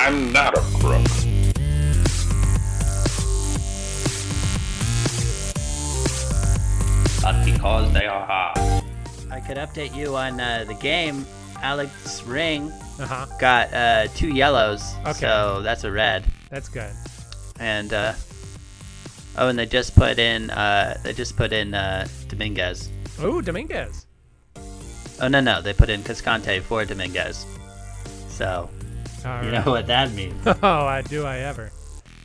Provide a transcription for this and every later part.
I'm not a crook. But because they are hard. I could update you on uh, the game. Alex Ring Uh huh. got uh, two yellows, Okay. so that's a red. That's good. And uh, oh, and they just put in uh, they just put in uh, Dominguez. Ooh, Dominguez. Oh no no, they put in Cascante for Dominguez. So All you right. know what that means. Oh, I do I ever.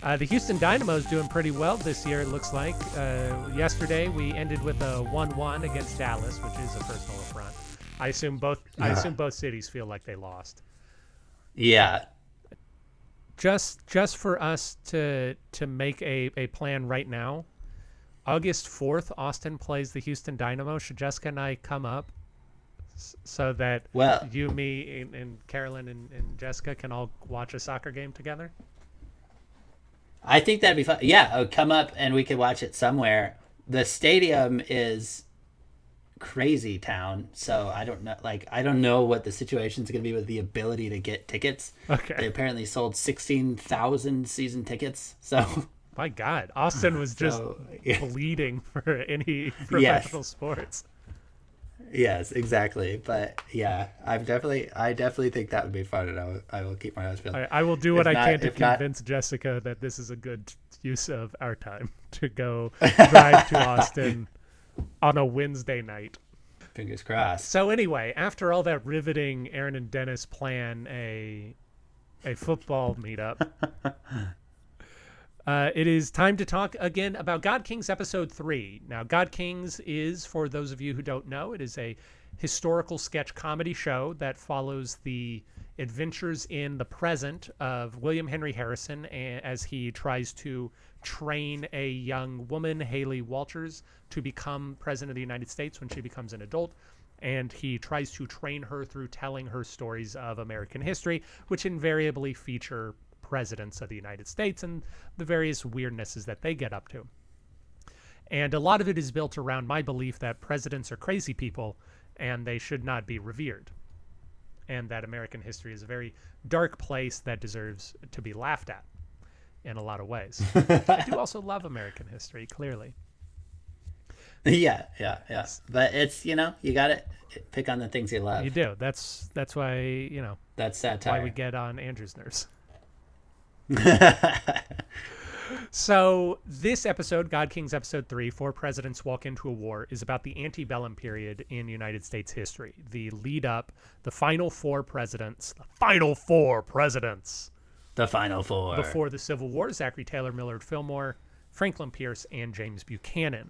Uh, the Houston Dynamo's doing pretty well this year, it looks like. Uh, yesterday, we ended with a 1-1 against Dallas, which is a personal affront. I assume both. I assume both cities feel like they lost. yeah, Just, just for us to to make a, a plan right now. August 4th, Austin plays the Houston Dynamo. Should Jessica and I come up so that Well- you, me, and, and Carolyn and, and Jessica can all watch a soccer game together? I think that'd be fun. Yeah, oh, come up and we could watch it somewhere. The stadium is crazy town, so I don't know. Like, I don't know what the situation's going to be with the ability to get tickets. Okay. They apparently sold sixteen thousand season tickets. So My God, Austin was just So, yeah. bleeding for any professional sports. Yes, exactly. But yeah, I'm definitely, I definitely think that would be fun, and I will, I will keep my eyes peeled. I, I will do what If I not- can to if not- convince Jessica that this is a good use of our time to go drive to Austin on a Wednesday night. Fingers crossed. So anyway, after all that riveting, Aaron and Dennis plan a a football meetup. Uh, it is time to talk again about God Kings episode three. Now, God Kings is, for those of you who don't know, it is a historical sketch comedy show that follows the adventures in the present of William Henry Harrison as he tries to train a young woman, Haley Walters, to become president of the United States when she becomes an adult. And he tries to train her through telling her stories of American history, which invariably feature presidents of the United States and the various weirdnesses that they get up to. And a lot of it is built around my belief that presidents are crazy people and they should not be revered. And that American history is a very dark place that deserves to be laughed at in a lot of ways. I do also love American history, clearly. yeah, yeah, yeah. But it's you know you got to pick on the things you love. You do. That's that's why, you know, That's satire. why we get on Andrew's nerves. So this episode, God Kings episode three, Four Presidents Walk into a War, is about the antebellum period in United States history. The lead up, the final four presidents, the final four presidents the final four. before the Civil War: Zachary Taylor, Millard Fillmore, Franklin Pierce, and James Buchanan.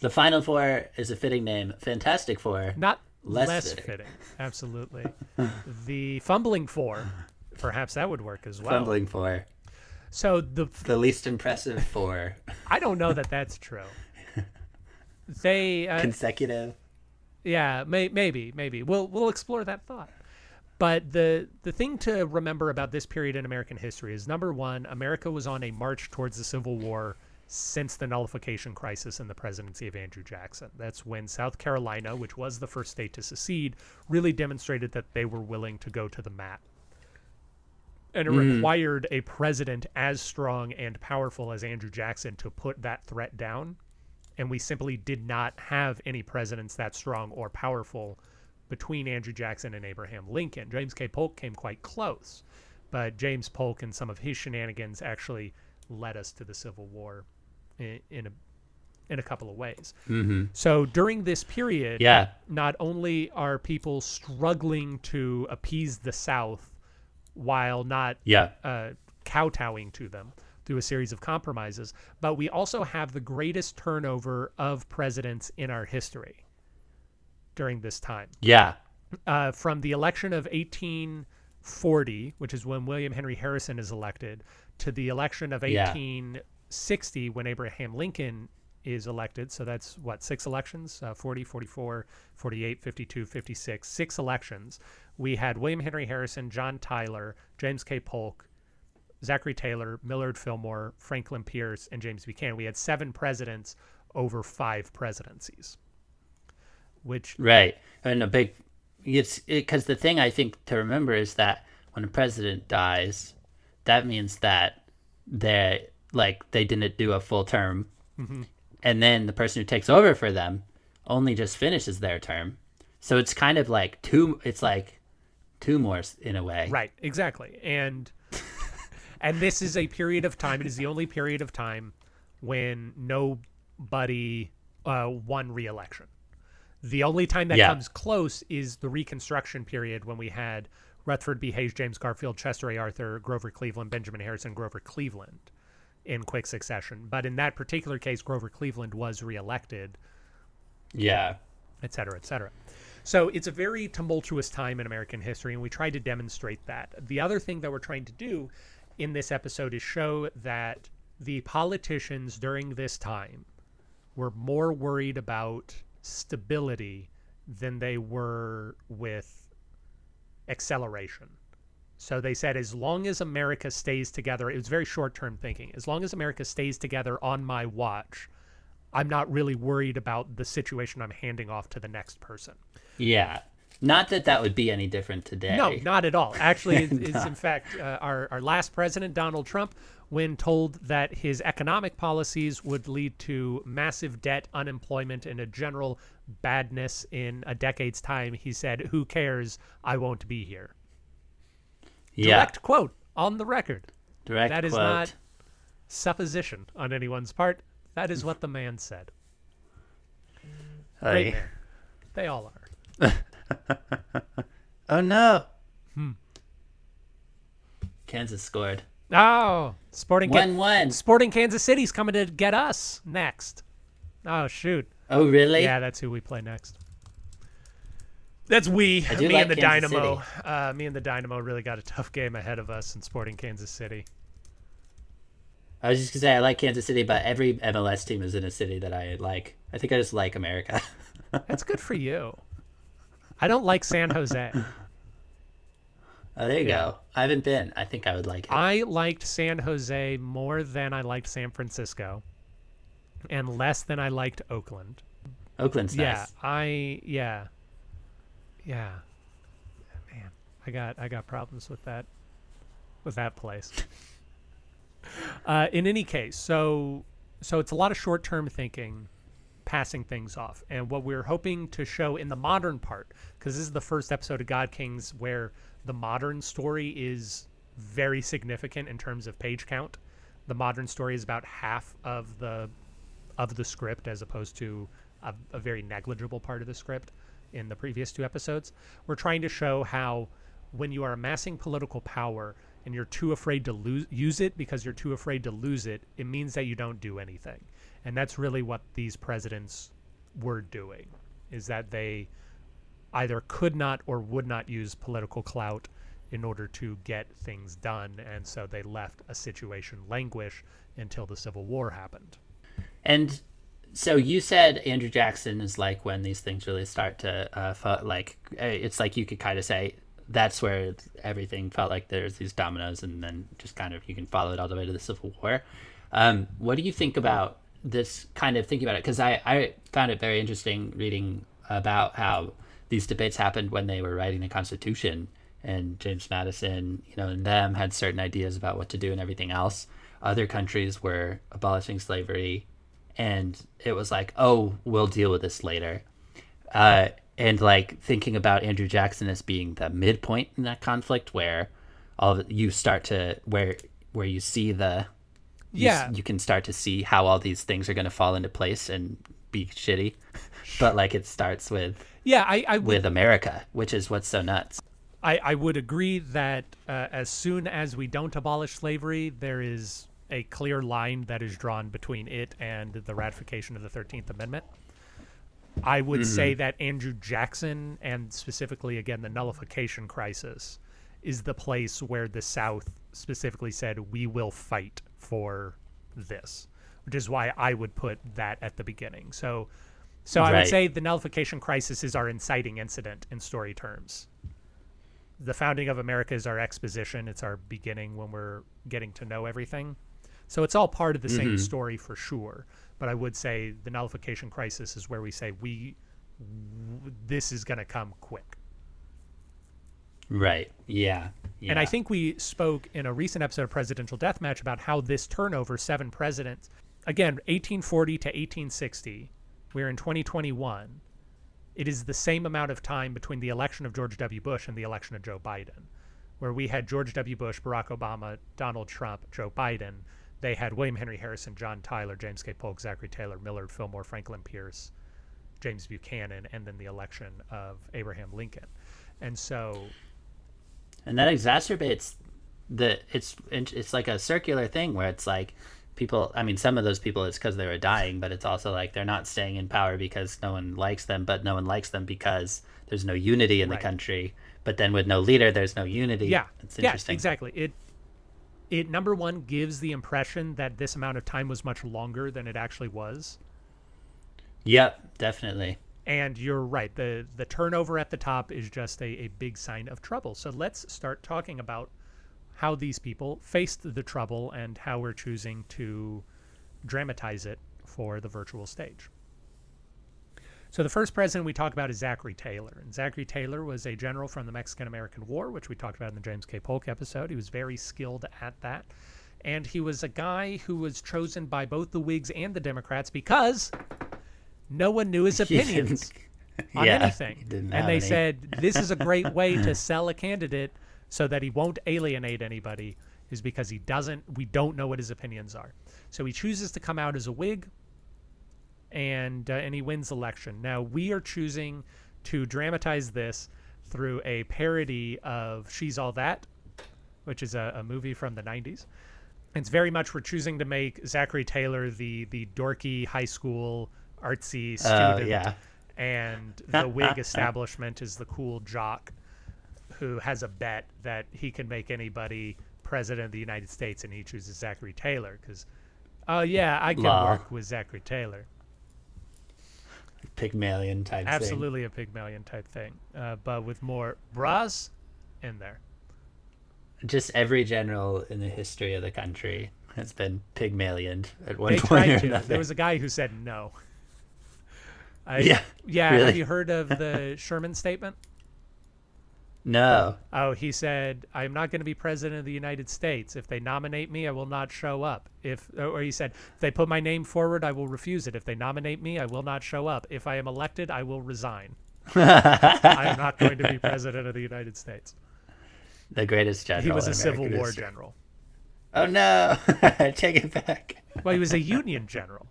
The final four is a fitting name. Fantastic Four. Not Less less, fitting. fitting. Absolutely. the fumbling four, perhaps that would work as well. Fumbling four. So the The least impressive four. I don't know that that's true. They uh, Consecutive. Yeah, may, maybe, maybe we'll we'll explore that thought. But the the thing to remember about this period in American history is number one, America was on a march towards the Civil War since the nullification crisis in the presidency of Andrew Jackson. That's when South Carolina, which was the first state to secede, really demonstrated that they were willing to go to the mat. And it required a president as strong and powerful as Andrew Jackson to put that threat down and we simply did not have any presidents that strong or powerful between Andrew Jackson and Abraham Lincoln. James K. Polk came quite close, but James Polk and some of his shenanigans actually led us to the Civil War in, in a in a couple of ways. Mm-hmm. So during this period, Yeah. not only are people struggling to appease the South while not Yeah. uh, kowtowing to them through a series of compromises, but we also have the greatest turnover of presidents in our history during this time. Yeah. Uh, from the election of 1840, which is when William Henry Harrison is elected, to the election of Yeah. 1860 when Abraham Lincoln is elected. So that's what, six elections? Uh, 40, 44, 48, 52, 56, six elections. We had William Henry Harrison, John Tyler, James K. Polk, Zachary Taylor, Millard Fillmore, Franklin Pierce, and James Buchanan. We had seven presidents over five presidencies, which Right. And a big, it's because the thing I think to remember is that when a president dies, that means that they like they didn't do a full term, and then the person who takes over for them only just finishes their term. So it's kind of like two. It's like two more in a way. Right, exactly. And and this is a period of time. It is the only period of time when nobody uh, won re-election. The only time that Yeah. comes close is the Reconstruction period when we had Rutherford B. Hayes, James Garfield, Chester A. Arthur, Grover Cleveland, Benjamin Harrison, Grover Cleveland in quick succession. But in that particular case, Grover Cleveland was reelected Yeah. et cetera, et cetera. So it's a very tumultuous time in American history, and we tried to demonstrate that. The other thing that we're trying to do in this episode is show that the politicians during this time were more worried about stability than they were with acceleration. So they said, as long as America stays together, it was very short term thinking. As long as America stays together on my watch, I'm not really worried about the situation I'm handing off to the next person. Yeah. Not that that would be any different today. No, not at all. Actually, it's, it's in fact uh, our, our last president, Donald Trump, when told that his economic policies would lead to massive debt, unemployment, and a general badness in a decade's time, he said, Who cares? I won't be here. Yeah. Direct quote on the record. Direct That is quote. not supposition on anyone's part. That is what the man said. Great man. They all are. Oh no. Hmm. Kansas scored. Oh, Sporting One one. Sporting Kansas City's coming to get us next. Oh shoot. Oh really? Yeah, that's who we play next. That's we. Me like and the Kansas Dynamo. Uh, me and the Dynamo really got a tough game ahead of us in Sporting Kansas City. I was just gonna say I like Kansas City, but every MLS team is in a city that I like. I think I just like America. That's good for you. I don't like San Jose. oh, there you Yeah. go. I haven't been. I think I would like it. I liked San Jose more than I liked San Francisco, and less than I liked Oakland. Oakland's Yeah, nice. I yeah, yeah. Man, I got I got problems with that with that place. uh, in any case, so so it's a lot of short term thinking, passing things off, and what we're hoping to show in the modern part, because this is the first episode of God Kings where the modern story is very significant in terms of page count. The modern story is about half of the of the script as opposed to a, a very negligible part of the script in the previous two episodes. We're trying to show how when you are amassing political power and you're too afraid to lose use it because you're too afraid to lose it, it means that you don't do anything. And that's really what these presidents were doing is that they either could not or would not use political clout in order to get things done and so they left a situation languish until the civil war happened. And so you said Andrew Jackson is like when these things really start to uh, like eh, it's like you could kind of say that's where everything felt like there's these dominoes and then just kind of you can follow it all the way to the Civil War. Um, what do you think about this kind of thinking about it? Because I, I found it very interesting reading about how these debates happened when they were writing the Constitution and James Madison, you know, and them had certain ideas about what to do and everything else. Other countries were abolishing slavery and it was like, oh, we'll deal with this later. Uh, and like thinking about Andrew Jackson as being the midpoint in that conflict, where all you start to where where you see the you, Yeah. you can start to see how all these things are going to fall into place and be shitty. But like it starts with Yeah, I, I would with America, which is what's so nuts. I, I would agree that uh, as soon as we don't abolish slavery, there is a clear line that is drawn between it and the ratification of the 13th Amendment. I would mm-hmm. say that Andrew Jackson, and specifically, again, the nullification crisis, is the place where the South specifically said, we will fight for this, which is why I would put that at the beginning. So, so I would say the nullification crisis is our inciting incident in story terms the founding of America is our exposition. It's our beginning when we're getting to know everything. So it's all part of the same mm-hmm. story for sure. But I would say the nullification crisis is where we say we this is going to come quick. Right. Yeah. And I think we spoke in a recent episode of Presidential Deathmatch about how this turnover, seven presidents, again, 1840 to 1860, we're in 2021. It is the same amount of time between the election of George W. Bush and the election of Joe Biden, where we had George W. Bush, Barack Obama, Donald Trump, Joe Biden. They had William Henry Harrison, John Tyler, James K. Polk, Zachary Taylor, Millard Fillmore, Franklin Pierce, James Buchanan, and then the election of Abraham Lincoln. And so and that exacerbates the it's it's like a circular thing where it's like people i mean some of those people it's because they were dying but it's also like they're not staying in power because no one likes them but no one likes them because there's no unity in Right. the country but then with no leader there's no unity yeah it's yeah interesting exactly it it number one gives the impression that this amount of time was much longer than it actually was. Yep definitely. And you're right the the turnover at the top is just a, a big sign of trouble. So let's start talking about how these people faced the trouble and how we're choosing to dramatize it for the virtual stage so the first president we talk about is Zachary Taylor. And Zachary Taylor was a general from the Mexican-American War, which we talked about in the James K. Polk episode. He was very skilled at that. And he was a guy who was chosen by both the Whigs and the Democrats because no one knew his opinions on yeah, anything. and they any. said this is a great way to sell a candidate so that he won't alienate anybody is because he doesn't we don't know what his opinions are. So he chooses to come out as a Whig and uh, and he wins election. Now we are choosing to dramatize this through a parody of She's All That, which is a, a movie from the 90s. It's very much we're choosing to make Zachary Taylor the the dorky high school artsy Oh, student yeah. and the Whig establishment is the cool jock who has a bet that he can make anybody president of the United States, and he chooses Zachary Taylor because, oh yeah, I can Law. work with Zachary Taylor. Pygmalion type thing Absolutely a Pygmalion type thing, uh, but with more bras in there. just every general in the history of the country has been pygmalion at one They point or to. another There was a guy who said no. I, Yeah, yeah. really. Have you heard of the Sherman statement? No Oh, he said, "I am not going to be president of the United States. If they nominate me, I will not show up. If or he said, if they put my name forward, I will refuse it. If they nominate me, I will not show up. If I am elected, I will resign. I am not going to be president of the United States." the greatest general He was in a Civil War history. general. oh no take it back Well, he was a Union general.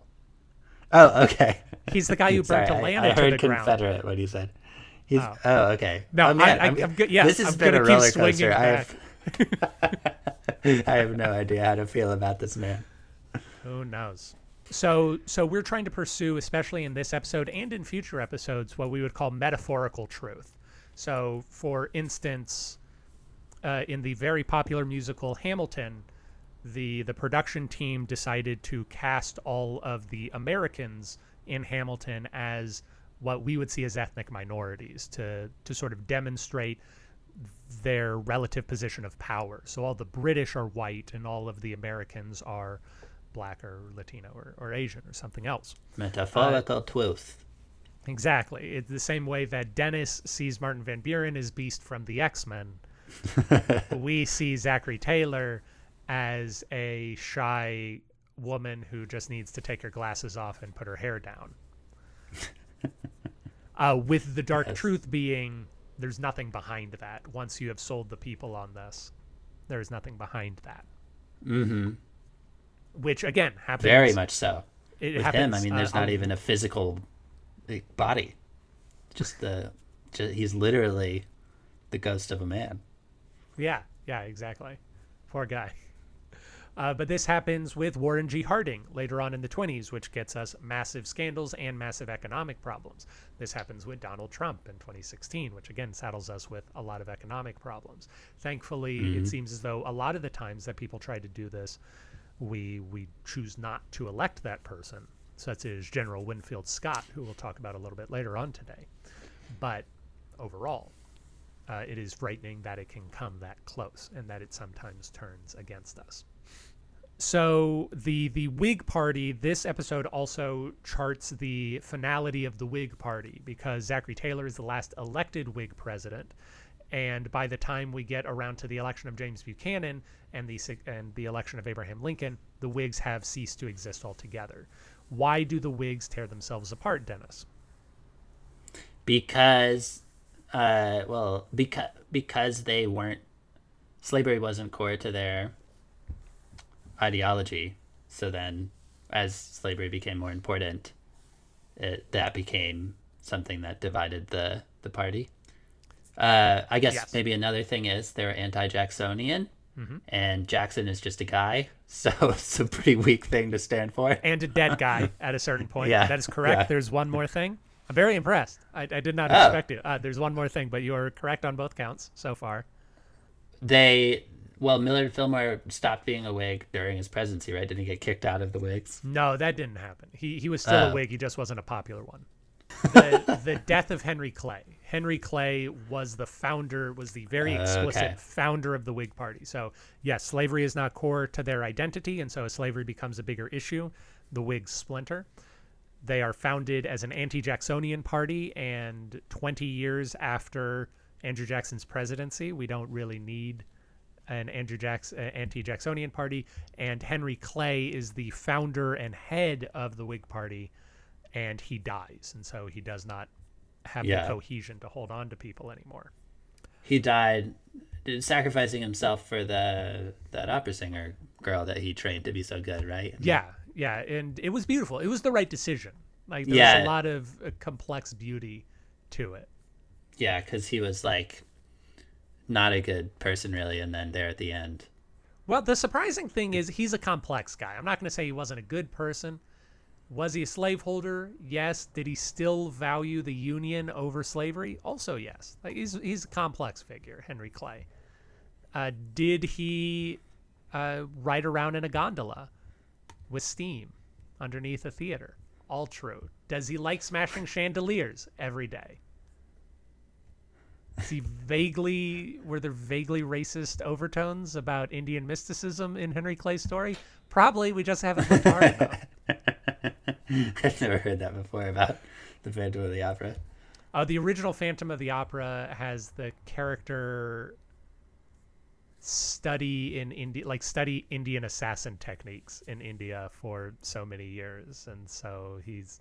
oh okay He's the guy who burnt Sorry, I, Atlanta I heard to the ground. confederate when he said he's Oh. oh, okay No, oh, man, I- I- I'm, I'm good- yes, this has I'm been a roller coaster I have I have no idea how to feel about this man Who knows? So, so we're trying to pursue, especially in this episode and in future episodes, what we would call metaphorical truth. So, for instance, uh, in the very popular musical Hamilton, the the production team decided to cast all of the Americans in Hamilton as what we would see as ethnic minorities to to sort of demonstrate their relative position of power. So all the British are white and all of the Americans are black or Latino or, or Asian or something else. metaphorical uh, truth Exactly. It's the same way that Dennis sees Martin Van Buren as Beast from the X Men. we see Zachary Taylor as a shy woman who just needs to take her glasses off and put her hair down. uh, with the dark Yes. truth being there's nothing behind that. Once you have sold the people on this, there is nothing behind that. mm-hmm Which again happens very much so It with happens, him i mean uh, there's not a- even a physical body just the ju he's literally the ghost of a man Yeah, yeah, exactly. Poor guy. Uh, but this happens with Warren G. Harding later on in the 20s, which gets us massive scandals and massive economic problems. This happens with Donald Trump in 2016, which again saddles us with a lot of economic problems. Thankfully, it seems as though a lot of the times that people try to do this, we we choose not to elect that person, such as General Winfield Scott, who we'll talk about a little bit later on today. But overall, uh, it is frightening that it can come that close and that it sometimes turns against us. So the the Whig Party, this episode also charts the finality of the Whig Party because Zachary Taylor is the last elected Whig president, And by the time we get around to the election of James Buchanan and the and the election of Abraham Lincoln, the Whigs have ceased to exist altogether. Why do the Whigs tear themselves apart, Dennis? because uh well because because they weren't slavery wasn't core to their ideology so then as slavery became more important it that became something that divided the the party uh i guess Yes. maybe another thing is they're anti-jacksonian and jackson is just a guy so it's a pretty weak thing to stand for And a dead guy at a certain point. Yeah, That is correct. yeah. There's one more thing. I'm very impressed. I, I did not Oh. expect it. Uh, there's one more thing, but you are correct on both counts so far. they well millard fillmore stopped being a whig during his presidency right didn't he get kicked out of the whigs No, that didn't happen. He he was still a Oh. Whig. He just wasn't a popular one. The the death of Henry Clay. Henry Clay was the founder, was the very explicit Okay. founder of the Whig Party. So yes, slavery is not core to their identity, and so as slavery becomes a bigger issue, the Whigs splinter. They are founded as an anti-Jacksonian party, and 20 years after Andrew Jackson's presidency, we don't really need an Andrew Jackson anti-Jacksonian party, and Henry Clay is the founder and head of the Whig Party, and he dies, and so he does not have Yeah. the cohesion to hold on to people anymore. he died sacrificing himself for the that opera singer girl that he trained to be so good right Yeah, yeah, and it was beautiful. It was the right decision. Like there was a lot of uh, complex beauty to it. yeah because he was like not a good person really and then there at the end Well, the surprising thing is he's a complex guy. I'm not going to say he wasn't a good person. Was he a slaveholder? Yes. Did he still value the Union over slavery? Also, yes. Like he's he's a complex figure, Henry Clay. Uh, did he uh, ride around in a gondola with steam underneath a theater? All true. Does he like smashing chandeliers every day? Is he vaguely were there vaguely racist overtones about Indian mysticism in Henry Clay's story? Probably. We just haven't looked hard enough. i've never heard that before about the phantom of the opera Uh, the original Phantom of the Opera has the character study in India, like study Indian assassin techniques in India for so many years, and so he's,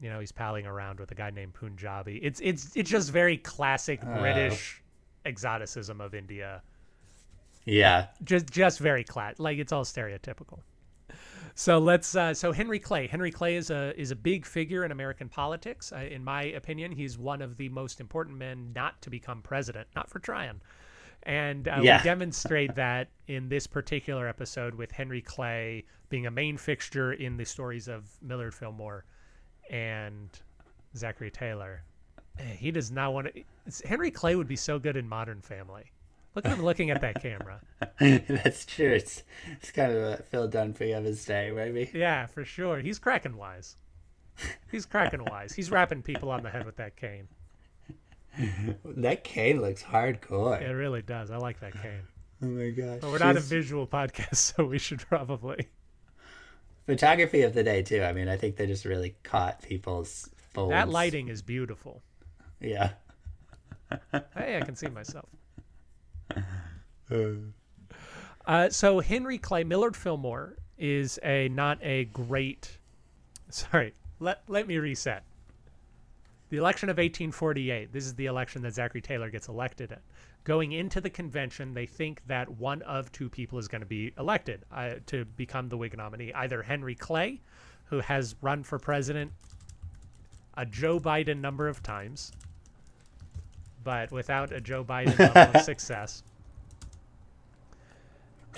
you know, he's palling around with a guy named Punjabi. It's it's it's just very classic British exoticism of India. yeah just just very clat like it's all stereotypical so let's uh, so henry clay henry clay is a is a big figure in american politics uh, in my opinion he's one of the most important men not to become president not for trying and uh, Yeah. we demonstrate that in this particular episode with henry clay being a main fixture in the stories of millard fillmore and zachary taylor he does not want to henry clay would be so good in modern family look at him looking at that camera that's true it's, it's kind of a phil dunphy of his day maybe Yeah, for sure. He's cracking wise. He's cracking wise. He's rapping people on the head with that cane. that cane looks hardcore It really does. I like that cane. oh my gosh But we're not a visual podcast, so we should probably. Photography of the day too i mean i think they just really caught people's folds. That lighting is beautiful. yeah Hey, I can see myself. Uh, so Henry Clay Millard Fillmore is a not a great. Sorry, let let me reset. The election of 1848. This is the election that Zachary Taylor gets elected in. Going into the convention, they think that one of two people is going to be elected uh, to become the Whig nominee. Either Henry Clay, who has run for president a Joe Biden number of times, but without a Joe Biden level of success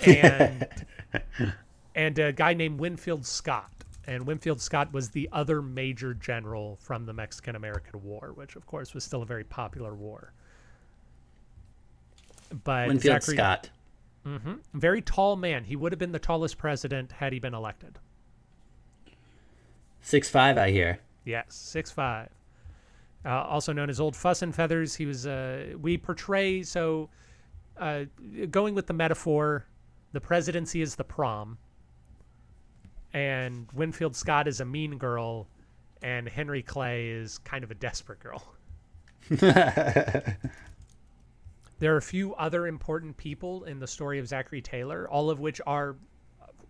and and a guy named Winfield Scott. And Winfield Scott was the other major general from the Mexican American War, which of course was still a very popular war. But winfield Zachary, scott very tall man. He would have been the tallest president had he been elected. Six five, I hear. Yes, six five. Uh, also known as Old Fuss and Feathers. He was. Uh, we portray so. Uh, going with the metaphor, the presidency is the prom, and Winfield Scott is a mean girl, and Henry Clay is kind of a desperate girl. There are a few other important people in the story of Zachary Taylor, all of which are,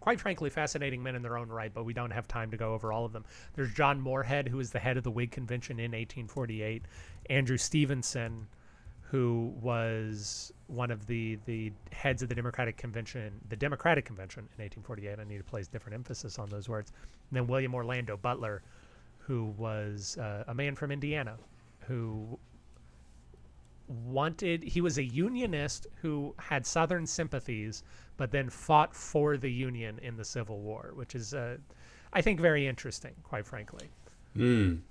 quite frankly, fascinating men in their own right, but we don't have time to go over all of them. There's John Morehead, who was the head of the Whig Convention in 1848, Andrew Stevenson, who was one of the the heads of the Democratic Convention, the Democratic Convention in 1848. I need to place different emphasis on those words. And then William Orlando Butler, who was uh, a man from Indiana, who wanted he was a unionist who had southern sympathies but then fought for the union in the civil war which is uh, i think very interesting quite frankly. Mm.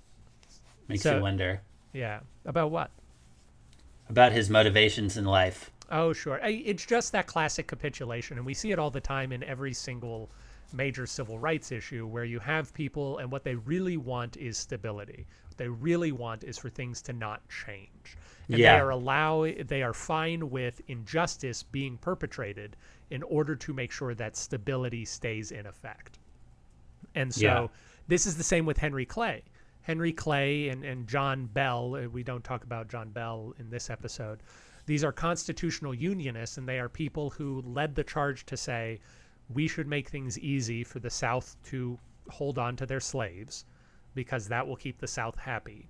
Makes So- you wonder. Yeah. About what? About his motivations in life. oh sure. It's just that classic capitulation and we see it all the time in every single major civil rights issue where you have people and what they really want is stability what they really want is for things to not change and Yeah. they are allow they are fine with injustice being perpetrated in order to make sure that stability stays in effect and so Yeah. this is the same with Henry Clay. Henry Clay and, and John Bell, uh, we don't talk about John Bell in this episode. These are constitutional unionists, and they are people who led the charge to say we should make things easy for the South to hold on to their slaves because that will keep the South happy.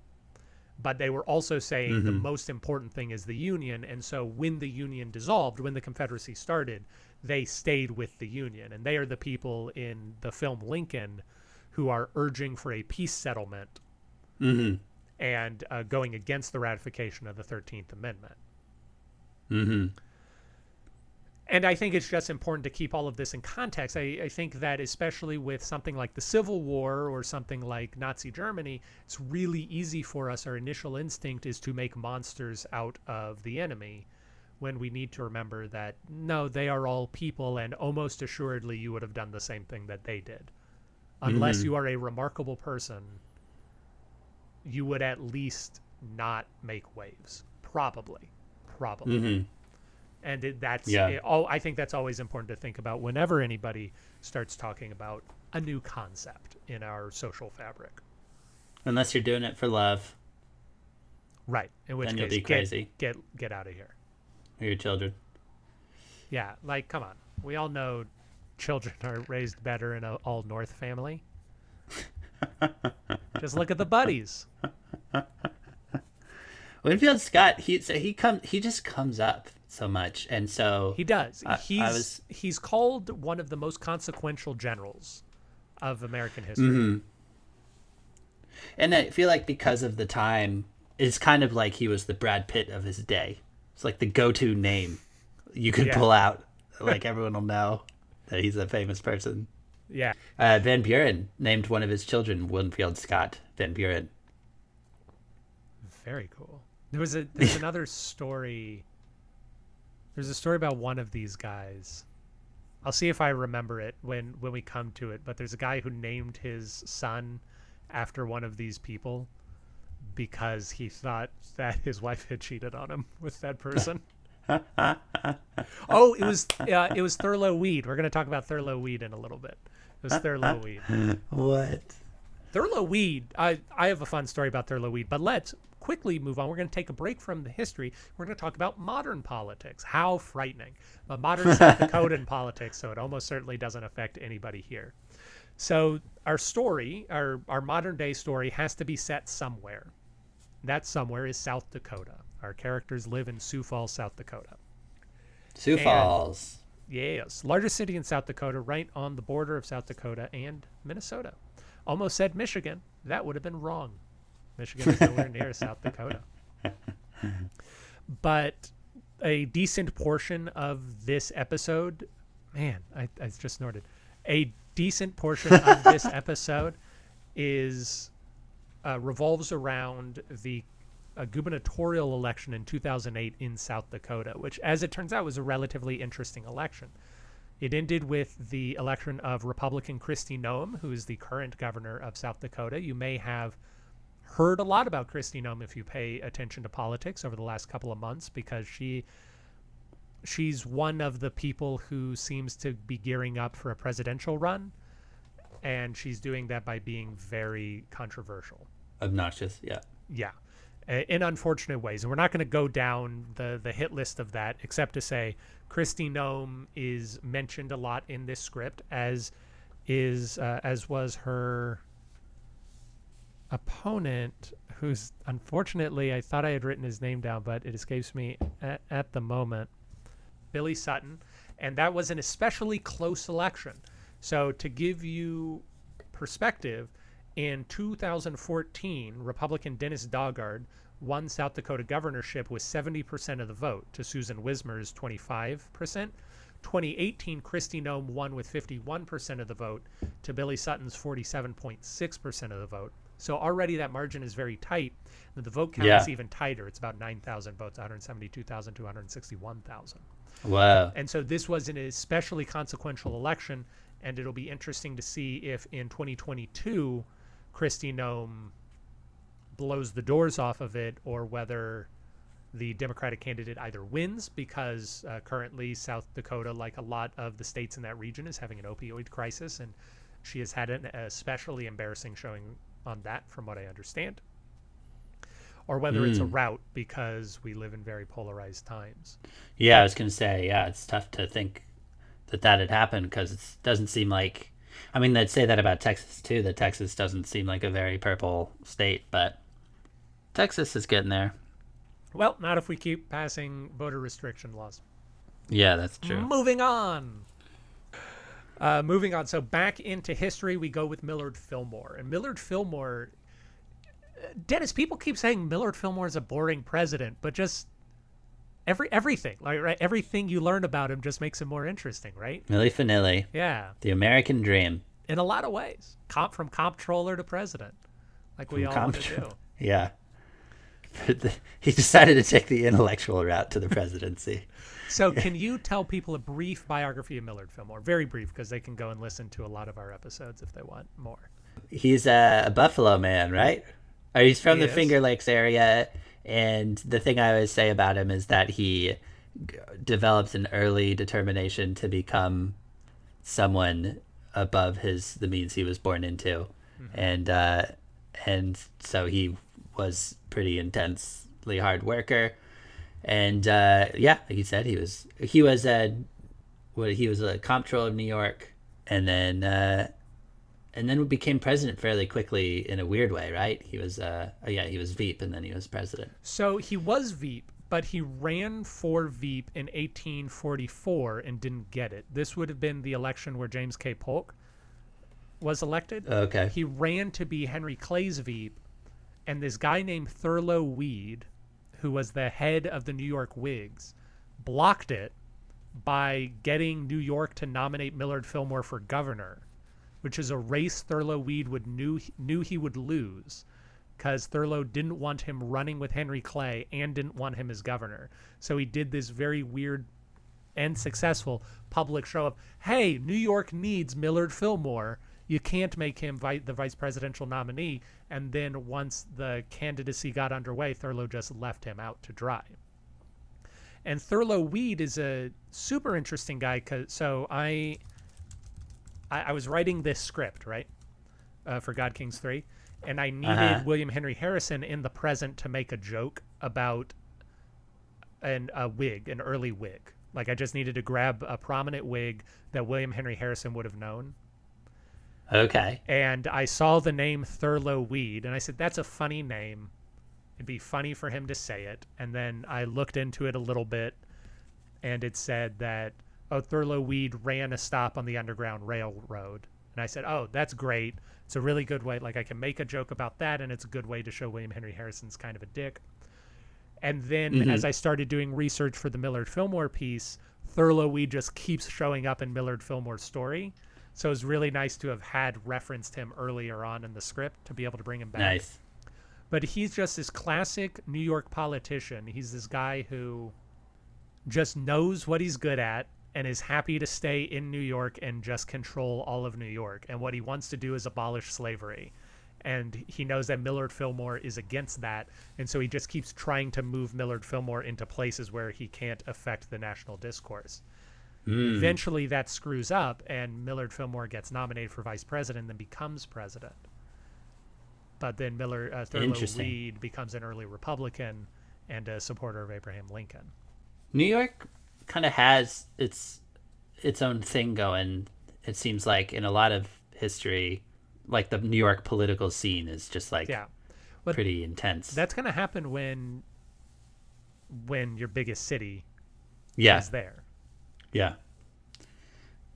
But they were also saying the most important thing is the Union. And so when the Union dissolved, when the Confederacy started, they stayed with the Union. And they are the people in the film Lincoln who are urging for a peace settlement Mm-hmm. and uh, going against the ratification of the 13th Amendment. Mm-hmm. And I think it's just important to keep all of this in context. I, I think that especially with something like the Civil War or something like Nazi Germany, it's really easy for us. Our initial instinct is to make monsters out of the enemy when we need to remember that no, they are all people, and almost assuredly you would have done the same thing that they did. Unless Mhm. you are a remarkable person, you would at least not make waves. Probably. Probably Mm-hmm. And it, that's Yeah. it, oh i think that's always important to think about whenever anybody starts talking about a new concept in our social fabric. Unless you're doing it for love. Right in which Then you'll case be get- crazy. get get out of here. Or your children. yeah like come on. We all know children are raised better in a all north family. Just look at the buddies. Winfield Scott, he so he come he just comes up so much, and so he does I- I he's was- he's called one of the most consequential generals of american history Mhm. and I feel like because of the time, it's kind of like he was the Brad Pitt of his day. It's like the go-to name you could Yeah. pull out, like everyone will know that he's a famous person. yeah Uh, Van Buren named one of his children Winfield Scott Van Buren. Very cool. There was a there's another story. There's a story about one of these guys. I'll see if I remember it when when we come to it. But there's a guy who named his son after one of these people because he thought that his wife had cheated on him with that person. oh, it was uh, it was Thurlow Weed. We're going to talk about Thurlow Weed in a little bit. It was Thurlow Weed. What? Thurlow Weed. I I have a fun story about Thurlow Weed, but let's quickly move on. We're going to take a break from the history. We're going to talk about modern politics. How frightening! But modern South Dakotan politics, so it almost certainly doesn't affect anybody here. So our story, our our modern day story, has to be set somewhere. That somewhere is South Dakota. Our characters live in Sioux Falls, South Dakota. Sioux And- Falls. Yes, largest city in South Dakota, right on the border of South Dakota and Minnesota. Almost said Michigan. That would have been wrong. Michigan is nowhere near South Dakota. But a decent portion of this episode, man, I, I just snorted. A decent portion of this episode is uh, revolves around the uh, gubernatorial election in 2008 in South Dakota, which, as it turns out, was a relatively interesting election. It ended with the election of Republican Kristi Noem, who is the current governor of South Dakota. You may have heard a lot about Kristi Noem if you pay attention to politics over the last couple of months, because she she's one of the people who seems to be gearing up for a presidential run, and she's doing that by being very controversial. Obnoxious. Yeah. Yeah. in unfortunate ways. And we're not going to go down the the hit list of that, except to say Kristi Noem is mentioned a lot in this script, as is uh, as was her opponent, who's unfortunately I thought I had written his name down, but it escapes me at, at the moment. Billy Sutton, and that was an especially close election. So to give you perspective, in 2014, Republican Dennis Daugaard won South Dakota governorship with 70% of the vote to Susan Wismer's 25%. 2018, Kristi Noem won with 51% of the vote to Billy Sutton's 47.6% of the vote. So already that margin is very tight. And the vote count Yeah. is even tighter. It's about 9,000 votes, 172,000 to 161,000. Wow. And so this was an especially consequential election, and it'll be interesting to see if in 2022, Kristi Noem blows the doors off of it, or whether the Democratic candidate either wins because uh, currently South Dakota, like a lot of the states in that region, is having an opioid crisis, and she has had an especially embarrassing showing on that, from what I understand. Or whether it's a hmm. route because we live in very polarized times. Yeah, I was gonna say, yeah, it's tough to think that that had happened because it doesn't seem like. I mean, they'd say that about Texas too. That Texas doesn't seem like a very purple state, but Texas is getting there. Well, not if we keep passing voter restriction laws. Yeah, that's true. Moving on. Uh, moving on. So back into history, we go with Millard Fillmore. And Millard Fillmore, Dennis, people keep saying Millard Fillmore is a boring president, but just every everything, like right, everything you learn about him just makes him more interesting, right? Milli Vanilli, Yeah, the American dream. in a lot of ways, comp from comptroller to president, like we all want to do. Yeah. he decided to take the intellectual route to the presidency. So, can you tell people a brief biography of Millard Fillmore? Very brief, because they can go and listen to a lot of our episodes if they want more. He's a, a Buffalo man, right? Or he's from He the is. Finger Lakes area, and the thing I always say about him is that he g- developed an early determination to become someone above his the means he was born into, and uh, and so he was pretty intensely hard worker, and uh, yeah, like you said, he was he was a what he was a comptroller of New York, and then. Uh, and then became president fairly quickly in a weird way, right? He was, uh, oh yeah, he was Veep, and then he was president. So, he was Veep, but he ran for Veep in 1844 and didn't get it. This would have been the election where James K. Polk was elected. Okay. He ran to be Henry Clay's Veep, and this guy named Thurlow Weed, who was the head of the New York Whigs, blocked it by getting New York to nominate Millard Fillmore for governor, which is a race Thurlow Weed would knew knew he would lose because Thurlow didn't want him running with Henry Clay and didn't want him as governor. So he did this very weird and successful public show of, hey, New York needs Millard Fillmore. You can't make him vi the vice presidential nominee. And then once the candidacy got underway, Thurlow just left him out to dry. And Thurlow Weed is a super interesting guy. Cause, so I, I, I was writing this script, right, uh, for God Kings 3. And I needed Uh-huh. William Henry Harrison in the present to make a joke about an a Whig, an early Whig. Like I just needed to grab a prominent Whig that William Henry Harrison would have known. Okay. And I saw the name Thurlow Weed, and I said, "That's a funny name. It'd be funny for him to say it." And then I looked into it a little bit, and it said that oh, Thurlow Weed ran a stop on the Underground Railroad. And I said, "Oh, that's great. It's a really good way. Like I can make a joke about that, and it's a good way to show William Henry Harrison's kind of a dick." And then mm-hmm. as I started doing research for the Millard Fillmore piece, Thurlow Weed just keeps showing up in Millard Fillmore's story. So it was really nice to have had referenced him earlier on in the script to be able to bring him back. Nice. But he's just this classic New York politician. He's this guy who just knows what he's good at and is happy to stay in New York and just control all of New York. And what he wants to do is abolish slavery. And he knows that Millard Fillmore is against that. And so he just keeps trying to move Millard Fillmore into places where he can't affect the national discourse. Eventually, that screws up, and Millard Fillmore gets nominated for vice president and then becomes president. but then Miller uh, Thurlow Weed becomes an early Republican and a supporter of Abraham Lincoln. New York kind of has its its own thing going. It seems like in a lot of history, like the New York political scene is just like Yeah, but pretty intense. that's going to happen when when your biggest city yeah, is there. Yeah,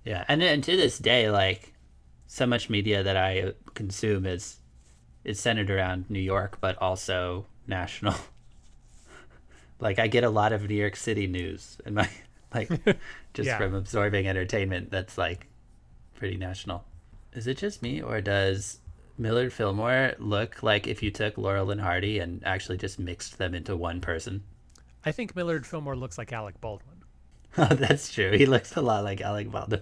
yeah. And and to this day, like so much media that I consume is is centered around New York, but also national. like I get a lot of New York City news in my like just Yeah. from absorbing entertainment that's like pretty national. Is it just me or does Millard Fillmore look like if you took Laurel and Hardy and actually just mixed them into one person? I think Millard Fillmore looks like Alec Baldwin. Oh, that's true. He looks a lot like Alec Baldwin.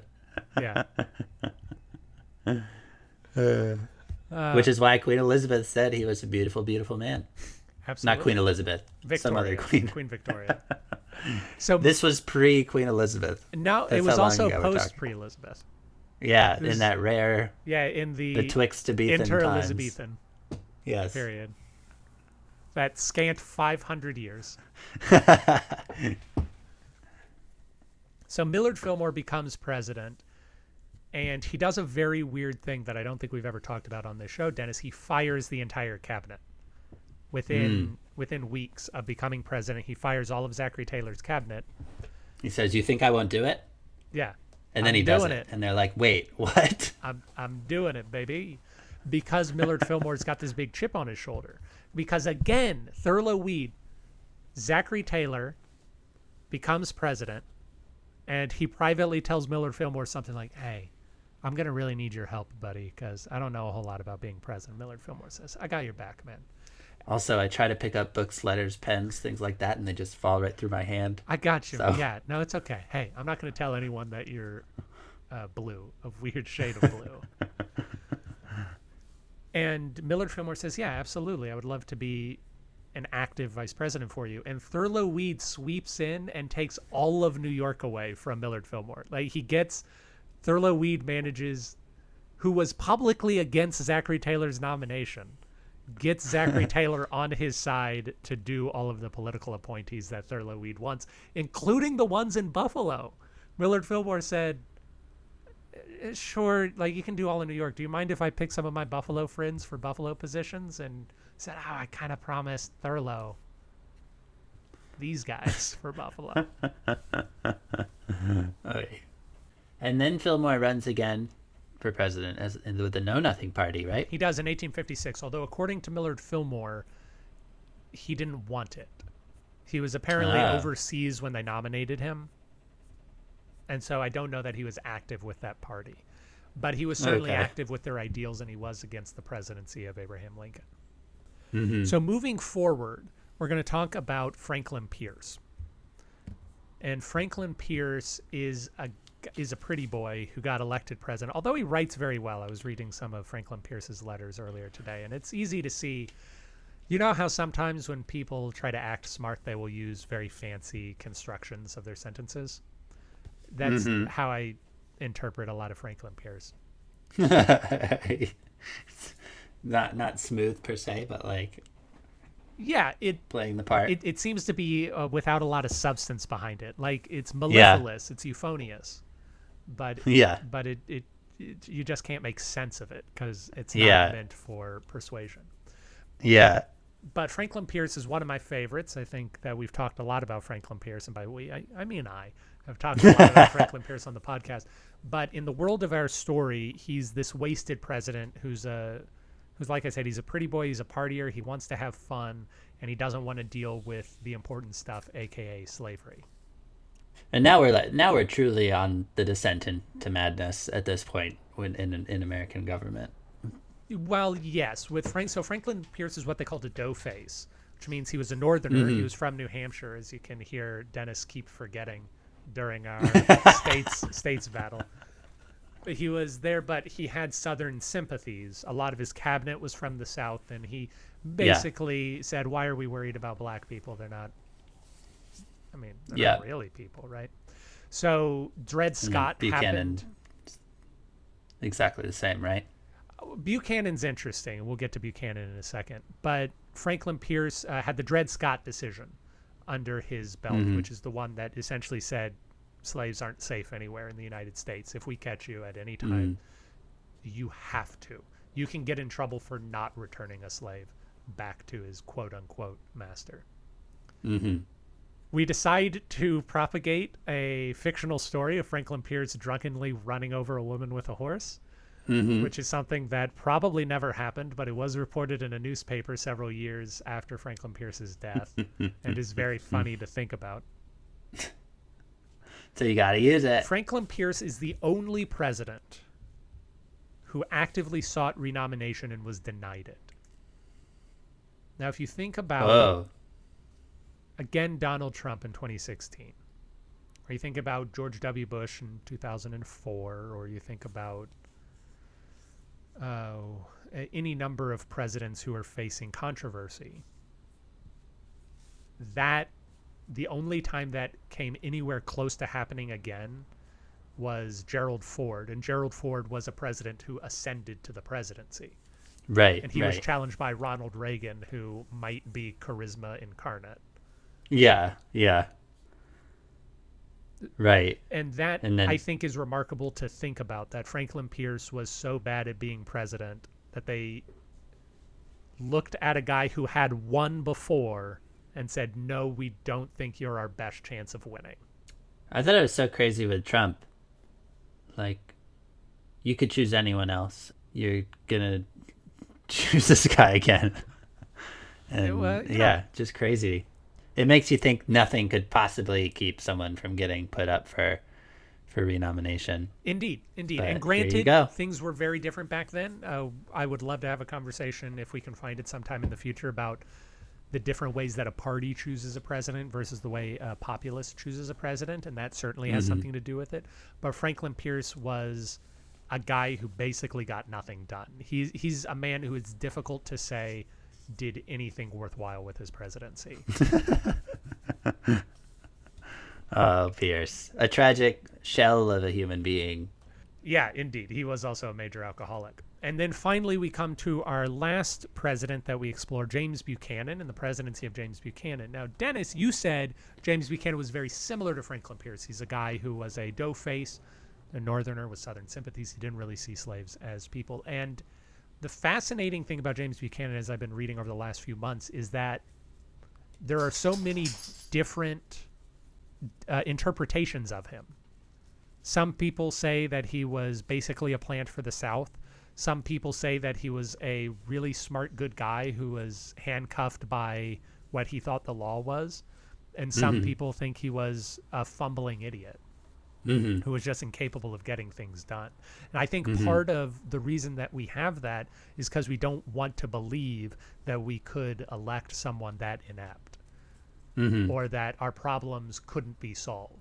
Yeah. Uh, uh, Which is why Queen Elizabeth said he was a beautiful, beautiful man. Absolutely. Not Queen Elizabeth. Victoria. Some other queen. Queen Victoria. so This was pre Queen Elizabeth. now it was also post pre Elizabeth. Yeah, This- in that rare Yeah, in the betwixt to be inter Elizabethan Yes. period. That scant 500 years. So Millard Fillmore becomes president, and he does a very weird thing that I don't think we've ever talked about on this show, Dennis. He fires the entire cabinet within hmm. within weeks of becoming president. He fires all of Zachary Taylor's cabinet. He says, "You think I won't do it?" Yeah, And then I'm he does it. it. and they're like, "Wait, what?" I'm I'm doing it, baby. Because Millard Fillmore's got this big chip on his shoulder. Because again, Thurlow Weed, Zachary Taylor becomes president, and he privately tells Millard Fillmore something like, "Hey, I'm gonna really need your help, buddy, because I don't know a whole lot about being president." Millard Fillmore says, "I got your back, man. Also, I try to pick up books, letters, pens, things like that, and they just fall right through my hand. I got you. So- Yeah, no, it's okay. Hey, I'm not gonna tell anyone that you're uh, blue, a weird shade of blue." And Millard Fillmore says, Yeah, absolutely. I would love to be an active vice president for you. And Thurlow Weed sweeps in and takes all of New York away from Millard Fillmore. Like he gets Thurlow Weed manages who was publicly against Zachary Taylor's nomination, gets Zachary Taylor on his side to do all of the political appointees that Thurlow Weed wants, including the ones in Buffalo. Millard Fillmore said, "Uh, sure, like you can do all in New York. Do you mind if I pick some of my Buffalo friends for Buffalo positions? And said, oh, I kind of promised Thurlow these guys for Buffalo. Okay. And then Fillmore runs again for president as with the Know Nothing Party, right? He does in 1856, although according to Millard Fillmore, he didn't want it. He was apparently Ah. overseas when they nominated him. And so I don't know that he was active with that party. But he was certainly Okay. active with their ideals and he was against the presidency of Abraham Lincoln. Mm-hmm. So moving forward, we're going to talk about Franklin Pierce. And Franklin Pierce is a is a pretty boy who got elected president. Although he writes very well. I was reading some of Franklin Pierce's letters earlier today and it's easy to see you know how sometimes when people try to act smart they will use very fancy constructions of their sentences? That's how I interpret a lot of Franklin Pierce. not not smooth per se, but like Yeah, it playing the part. it, it seems to be uh, without a lot of substance behind it. Like it's mellifluous, it's euphonious, but yeah. but it, it, it you just can't make sense of it because it's Yeah. not meant for persuasion. Yeah. But Franklin Pierce is one of my favorites. I think that we've talked a lot about Franklin Pierce, and by we, I, I mean I have talked a lot about Franklin Pierce on the podcast. But in the world of our story, he's this wasted president who's a who's like I said, he's a pretty boy, he's a partier, he wants to have fun, and he doesn't want to deal with the important stuff, aka slavery. And now we're like now we're truly on the descent into madness at this point when in in American government. Well, yes, with Frank. So Franklin Pierce is what they called a dough face, which means he was a northerner. He mm-hmm. was from New Hampshire, as you can hear Dennis keep forgetting during our states states battle. He was there, but he had southern sympathies. A lot of his cabinet was from the south, and he basically said, "Why are we worried about black people? They're not. I mean, they're not really people, right?" So Dred Scott Buchanan happened. exactly the same, right? Buchanan's interesting. We'll get to Buchanan in a second. But Franklin Pierce uh, had the Dred Scott decision under his belt, Mm-hmm. which is the one that essentially said slaves aren't safe anywhere in the United States. If we catch you at any time, Mm-hmm. you have to. You can get in trouble for not returning a slave back to his quote unquote master. hmm We decide to propagate a fictional story of Franklin Pierce drunkenly running over a woman with a horse, hmm which is something that probably never happened, but it was reported in a newspaper several years after Franklin Pierce's death and is very funny to think about. So you got to use it. Franklin Pierce is the only president who actively sought renomination and was denied it. Now, if you think about Oh, again Donald Trump in 2016, or you think about George W. Bush in 2004, or you think about oh, a- any number of presidents who are facing controversy, that the only time that came anywhere close to happening again was Gerald Ford, and Gerald Ford was a president who ascended to the presidency, right. and he right. was challenged by Ronald Reagan, who might be charisma incarnate. yeah, yeah. Right. and that And then- I think is remarkable to think about that Franklin Pierce was so bad at being president that they looked at a guy who had won before and said, "No, we don't think you're our best chance of winning." I thought it was so crazy with Trump. Like, you could choose anyone else. You're gonna choose this guy again. And well, yeah. yeah. just crazy. It makes you think nothing could possibly keep someone from getting put up for for renomination. Indeed, indeed. But and granted, things were very different back then. Uh, I would love to have a conversation if we can find it sometime in the future about the different ways that a party chooses a president versus the way a populace chooses a president, and that certainly has Mm-hmm. something to do with it. But Franklin Pierce was a guy who basically got nothing done. He's he's a man who is difficult to say did anything worthwhile with his presidency. Oh, Pierce, a tragic shell of a human being. Yeah, indeed. He was also a major alcoholic. And then finally, we come to our last president that we explore, James Buchanan, and the presidency of James Buchanan. Now, Dennis, you said James Buchanan was very similar to Franklin Pierce. He's a guy who was a dough face, a northerner with southern sympathies. He didn't really see slaves as people. And the fascinating thing about James Buchanan, as I've been reading over the last few months, is that there are so many different uh, interpretations of him. Some people say that he was basically a plant for the South. Some people say that he was a really smart, good guy who was handcuffed by what he thought the law was. And some people think he was a fumbling idiot hmm who was just incapable of getting things done. And I think part of the reason that we have that is because we don't want to believe that we could elect someone that inept hmm or that our problems couldn't be solved.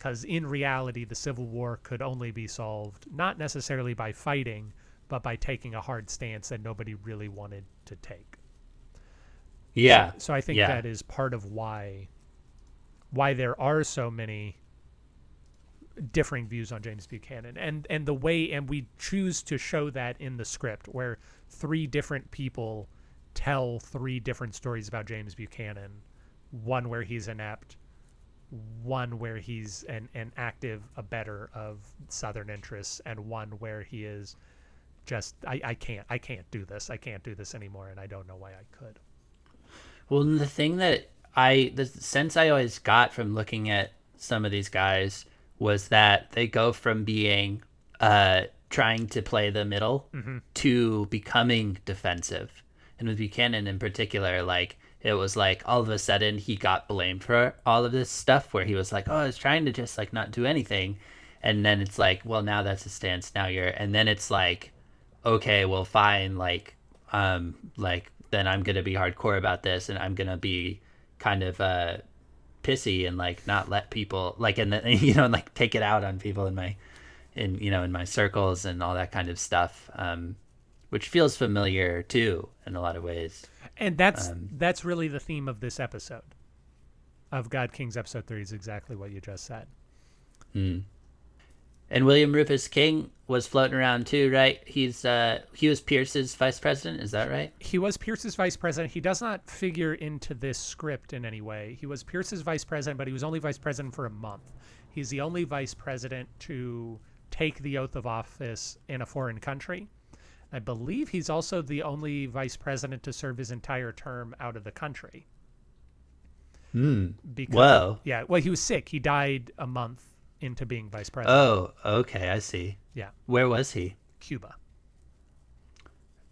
Because in reality, the Civil War could only be solved not necessarily by fighting, but by taking a hard stance that nobody really wanted to take. Yeah. So I think yeah. that is part of why why there are so many differing views on James Buchanan and and the way and we choose to show that in the script where three different people tell three different stories about James Buchanan one where he's inept one where he's an, an active abettor of southern interests and one where he is just I, I can't I can't do this. I can't do this anymore and I don't know why I could. Well, the thing that I, the sense I always got from looking at some of these guys was that they go from being uh, trying to play the middle to becoming defensive. And with Buchanan in particular, like, it was like all of a sudden he got blamed for all of this stuff where he was like, oh, I was trying to just like not do anything. And then it's like, well, now that's a stance. Now you're, and then it's like, okay, well, fine. Like, um, like then I'm gonna be hardcore about this, and I'm gonna be kind of uh, pissy and like not let people like, and then you know, like take it out on people in my, in you know, in my circles and all that kind of stuff, um, which feels familiar too in a lot of ways. And that's Um, that's really the theme of this episode of God Kings episode 3 is exactly what you just said. Mm. And William Rufus King was floating around too, right? He's uh he was Pierce's vice president, is that right? He was Pierce's vice president. He does not figure into this script in any way. He was Pierce's vice president, but he was only vice president for a month. He's the only vice president to take the oath of office in a foreign country. I believe he's also the only vice president to serve his entire term out of the country. Hmm. Because, Whoa. Yeah. Well, he was sick. He died a month into being vice president. Oh, okay, I see. yeah. Where was he? Cuba.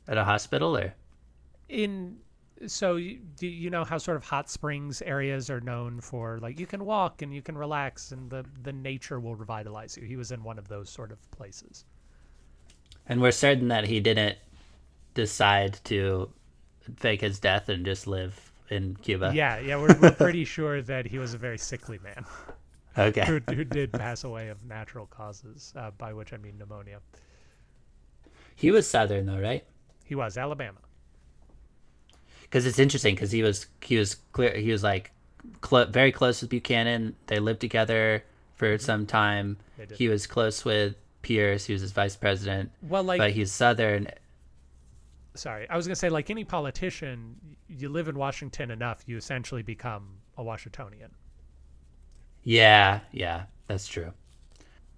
At a hospital or? in so do you know how sort of hot springs areas are known for like you can walk and you can relax and the the nature will revitalize you he was in one of those sort of places And we're certain that he didn't decide to fake his death and just live in Cuba. yeah yeah we're, we're pretty sure that he was a very sickly man Okay. who, who did pass away of natural causes uh, by which i mean pneumonia He was Southern though, right? he was alabama Because it's interesting because he was he was clear he was like clo- very close with Buchanan. They lived together for some time. Mm-hmm. They did. He was close with Pierce. who's his vice president. well like but he's Southern. sorry i was going to say like any politician you live in washington enough you essentially become a washingtonian Yeah, yeah, that's true.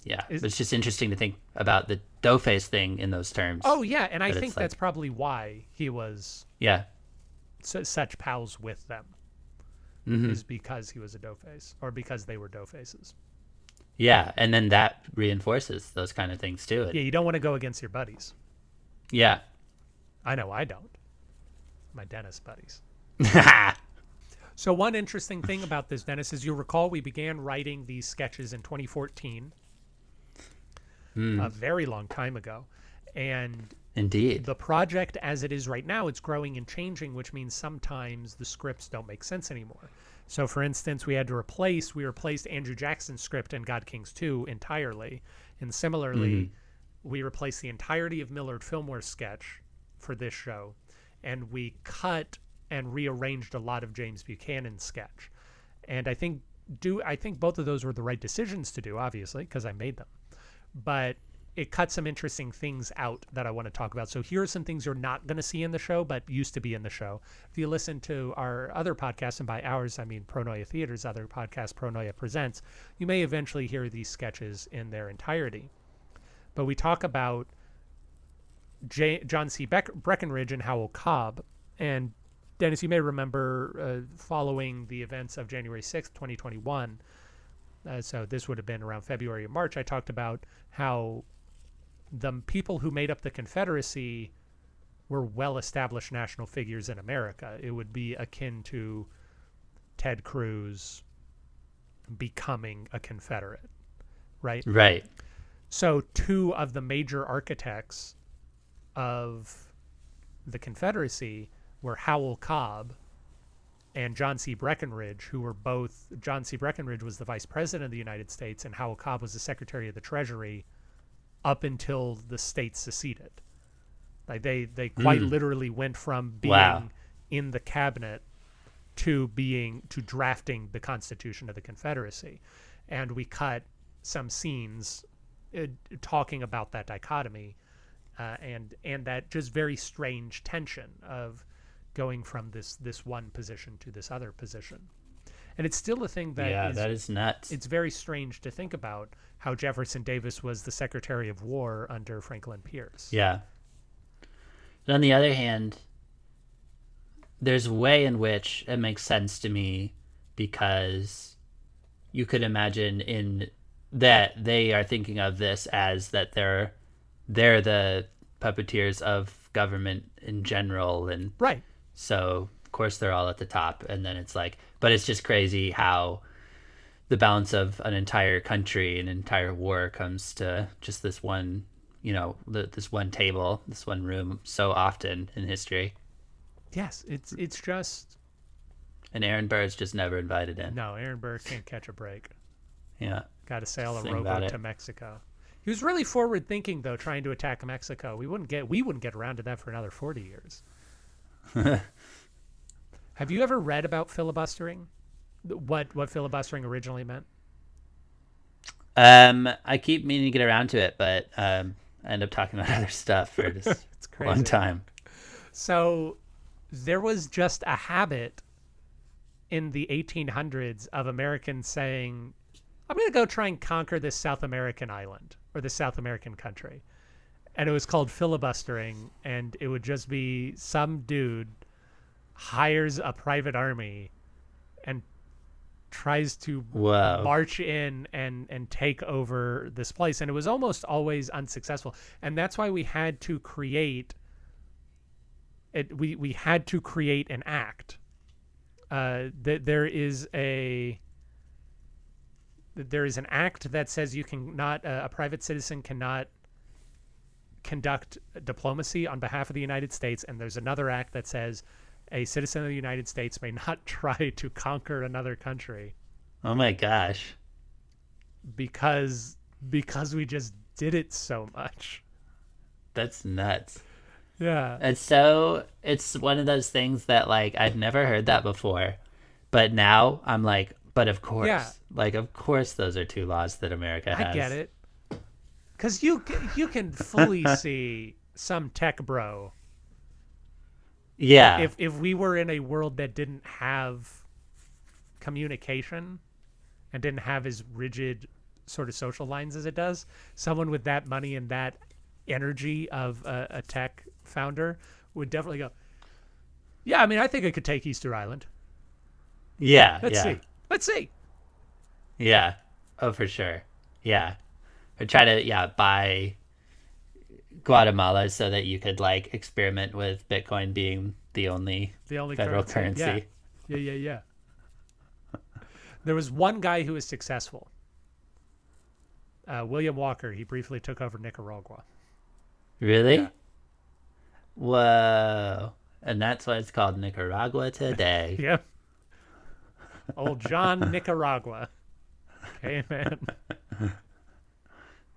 Yeah, Is- it's just interesting to think about the Doughface thing in those terms. oh yeah and i think like- that's probably why he was yeah, su- such pals with them hmm is because he was a doughface or because they were doughfaces. Yeah, and then that reinforces those kind of things too. Yeah, you don't want to go against your buddies. Yeah. I know I don't. My dentist buddies. So one interesting thing about this, Dennis, is you recall we began writing these sketches in 2014, Hmm. a very long time ago, and Indeed. the project as it is right now it's growing and changing which means sometimes the scripts don't make sense anymore so for instance we had to replace we replaced andrew jackson's script in god kings 2 entirely. And similarly mm-hmm. we replaced the entirety of millard fillmore's sketch for this show. And we cut and rearranged a lot of james buchanan's sketch. And i think do i think both of those were the right decisions to do obviously because i made them. But it cuts some interesting things out that I want to talk about. So here are some things you're not going to see in the show, but used to be in the show. If you listen to our other podcast, and by ours I mean Pronoia Theater's other podcast, Pronoia Presents, you may eventually hear these sketches in their entirety. But we talk about J John C. Beck Breckinridge and Howell Cobb. And Dennis, you may remember uh, following the events of January 6th, 2021. Uh, so this would have been around February or March. I talked about how the people who made up the Confederacy were well established national figures in America. It would be akin to Ted Cruz becoming a Confederate, right? Right. So, two of the major architects of the Confederacy were Howell Cobb and John C. Breckinridge, who were both. John C. Breckinridge was the vice president of the United States, and Howell Cobb was the secretary of the Treasury up until the states seceded. Like they, they quite literally went from being Wow. in the cabinet to being to drafting the Constitution of the Confederacy, and we cut some scenes uh, talking about that dichotomy uh, and and that just very strange tension of going from this this one position to this other position, and it's still a thing that yeah, is- that is nuts. it's very strange to think about how Jefferson Davis was the Secretary of War under Franklin Pierce. Yeah. But on the other hand, there's a way in which it makes sense to me because you could imagine in that they are thinking of this as that they're they're the puppeteers of government in general and Right. so of course they're all at the top and then it's like but it's just crazy how the balance of an entire country an entire war comes to just this one you know the, this one table this one room so often in history Yes, it's it's just and aaron burr's just never invited in no. Aaron Burr can't catch a break. yeah Got to sail a rowboat to Mexico. He was really forward thinking though, trying to attack Mexico. We wouldn't get we wouldn't get around to that for another forty years. Have you ever read about filibustering? What what filibustering originally meant? Um, I keep meaning to get around to it, but um, I end up talking about other stuff for just It's long time. So there was just a habit in the 1800s of Americans saying, I'm going to go try and conquer this South American island or this South American country. And it was called filibustering. And it would just be some dude hires a private army and tries to Whoa. march in and and take over this place. And it was almost always unsuccessful. And that's why we had to create it we we had to create an act. Uh that there is a there is an act that says you can not uh, a private citizen cannot conduct diplomacy on behalf of the United States. And there's another act that says a citizen of the United States may not try to conquer another country Oh my gosh. because because we just did it so much. That's nuts. Yeah. It's so it's one of those things that like I've never heard that before. But now I'm like, but of course. Yeah. Like of course those are two laws that America has. I get it. Cuz you you can fully see some tech bro Yeah. if if we were in a world that didn't have communication and didn't have as rigid sort of social lines as it does, someone with that money and that energy of a, a tech founder would definitely go. Yeah, I mean, I think I could take Easter Island. yeah. Let's yeah. see. Let's see. Yeah. Oh, for sure. Yeah. Or try to yeah buy Guatemala so that you could like experiment with Bitcoin being the only The only federal currency. currency. Yeah, yeah, yeah. yeah. there was one guy who was successful. Uh, William Walker. He briefly took over Nicaragua. Really? Yeah. Whoa. And that's why it's called Nicaragua today. Yeah. Old John Nicaragua. Amen.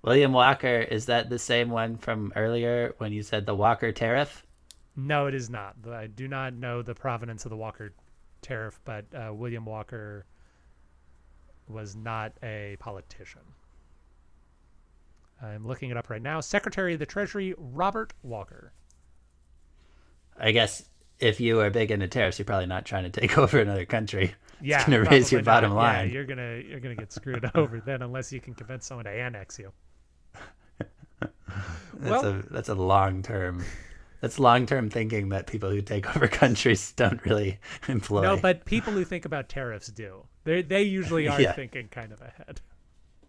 William Walker, is that the same one from earlier when you said the Walker tariff? No, it is not. I do not know the provenance of the Walker tariff, but uh, William Walker was not a politician. I'm looking it up right now. Secretary of the Treasury Robert Walker. I guess if you are big into tariffs, you're probably not trying to take over another country. Yeah, it's going to raise your probably bottom line. Yeah, you're gonna you're gonna get screwed over then unless you can convince someone to annex you. That's well- a that's a long term. That's long term thinking that people who take over countries don't really employ. No, but people who think about tariffs do. They they usually are Yeah. thinking kind of ahead.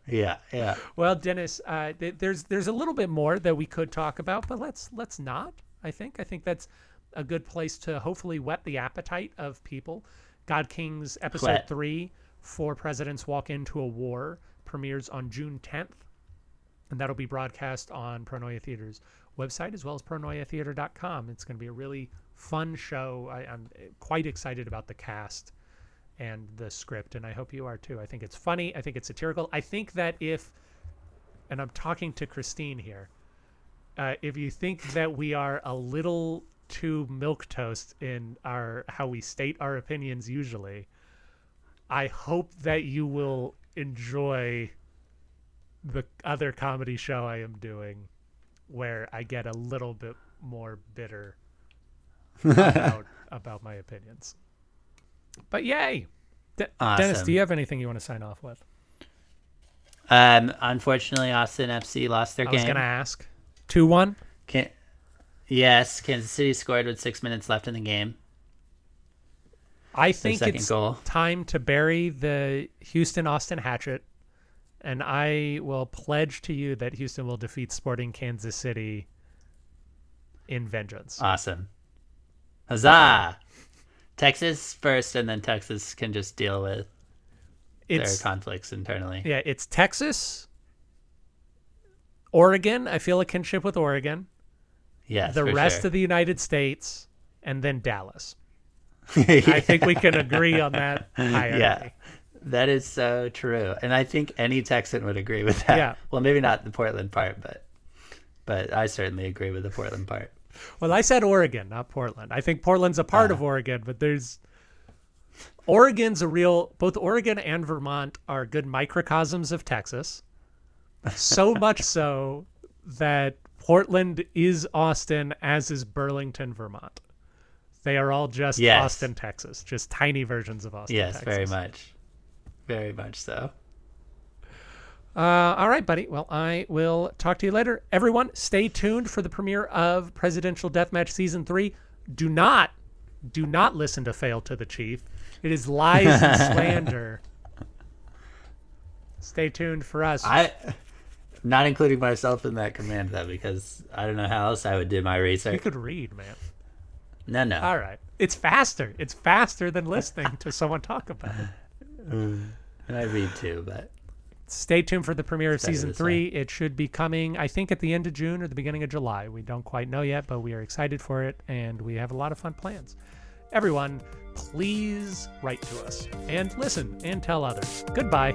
yeah, yeah. Well, Dennis, uh, th- there's there's a little bit more that we could talk about, but let's let's not. I think I think that's a good place to hopefully whet the appetite of people. God Kings episode three, Four Presidents Walk Into a War, premieres on June 10th, and that'll be broadcast on Pronoia Theater's website as well as pronoiatheater.com. It's going to be a really fun show. I, I'm quite excited about the cast and the script, and I hope you are too. I think it's funny. I think it's satirical. I think that if, and I'm talking to Christine here, uh, if you think that we are a little too milk toast in our how we state our opinions usually, I hope that you will enjoy the other comedy show I am doing, where I get a little bit more bitter about, about my opinions. But yay! De- Dennis, do you have anything you want to sign off with? Um, unfortunately, Austin FC lost their I game. I was going to ask. 2 1? Can- yes, Kansas City scored with six minutes left in the game. I think it's goal. time to bury the Houston Austin hatchet, and I will pledge to you that Houston will defeat Sporting Kansas City in vengeance. Awesome. Huzzah! Texas first, and then Texas can just deal with it's their conflicts internally. yeah, it's Texas, Oregon. I feel a kinship with Oregon. Yes, the rest sure. of the United States, and then Dallas. I think we can agree on that hierarchy. Yeah, that is so true, and I think any Texan would agree with that. Yeah. Well, maybe not the Portland part, but but I certainly agree with the Portland part. Well, I said Oregon, not Portland. I think Portland's a part of Ah. Oregon, but there's Oregon's a real both Oregon and Vermont are good microcosms of Texas. so much so that Portland is Austin, as is Burlington, Vermont. They are all just Yes. Austin, Texas, just tiny versions of Austin. Yes, Texas. very much. Very much so. Uh, all right, buddy. Well, I will talk to you later. Everyone, stay tuned for the premiere of Presidential Deathmatch Season 3. Do not, do not listen to Fail to the Chief. It is lies and slander. Stay tuned for us. I not including myself in that command though, because I don't know how else I would do my research. you could read, man. No, no. All right. It's faster. It's faster than listening to someone talk about it. Mm. And I read too, but Stay tuned for the premiere of season three. It should be coming, I think, at the end of June or the beginning of July. We don't quite know yet, but we are excited for it and we have a lot of fun plans. Everyone, please write to us and listen and tell others. Goodbye.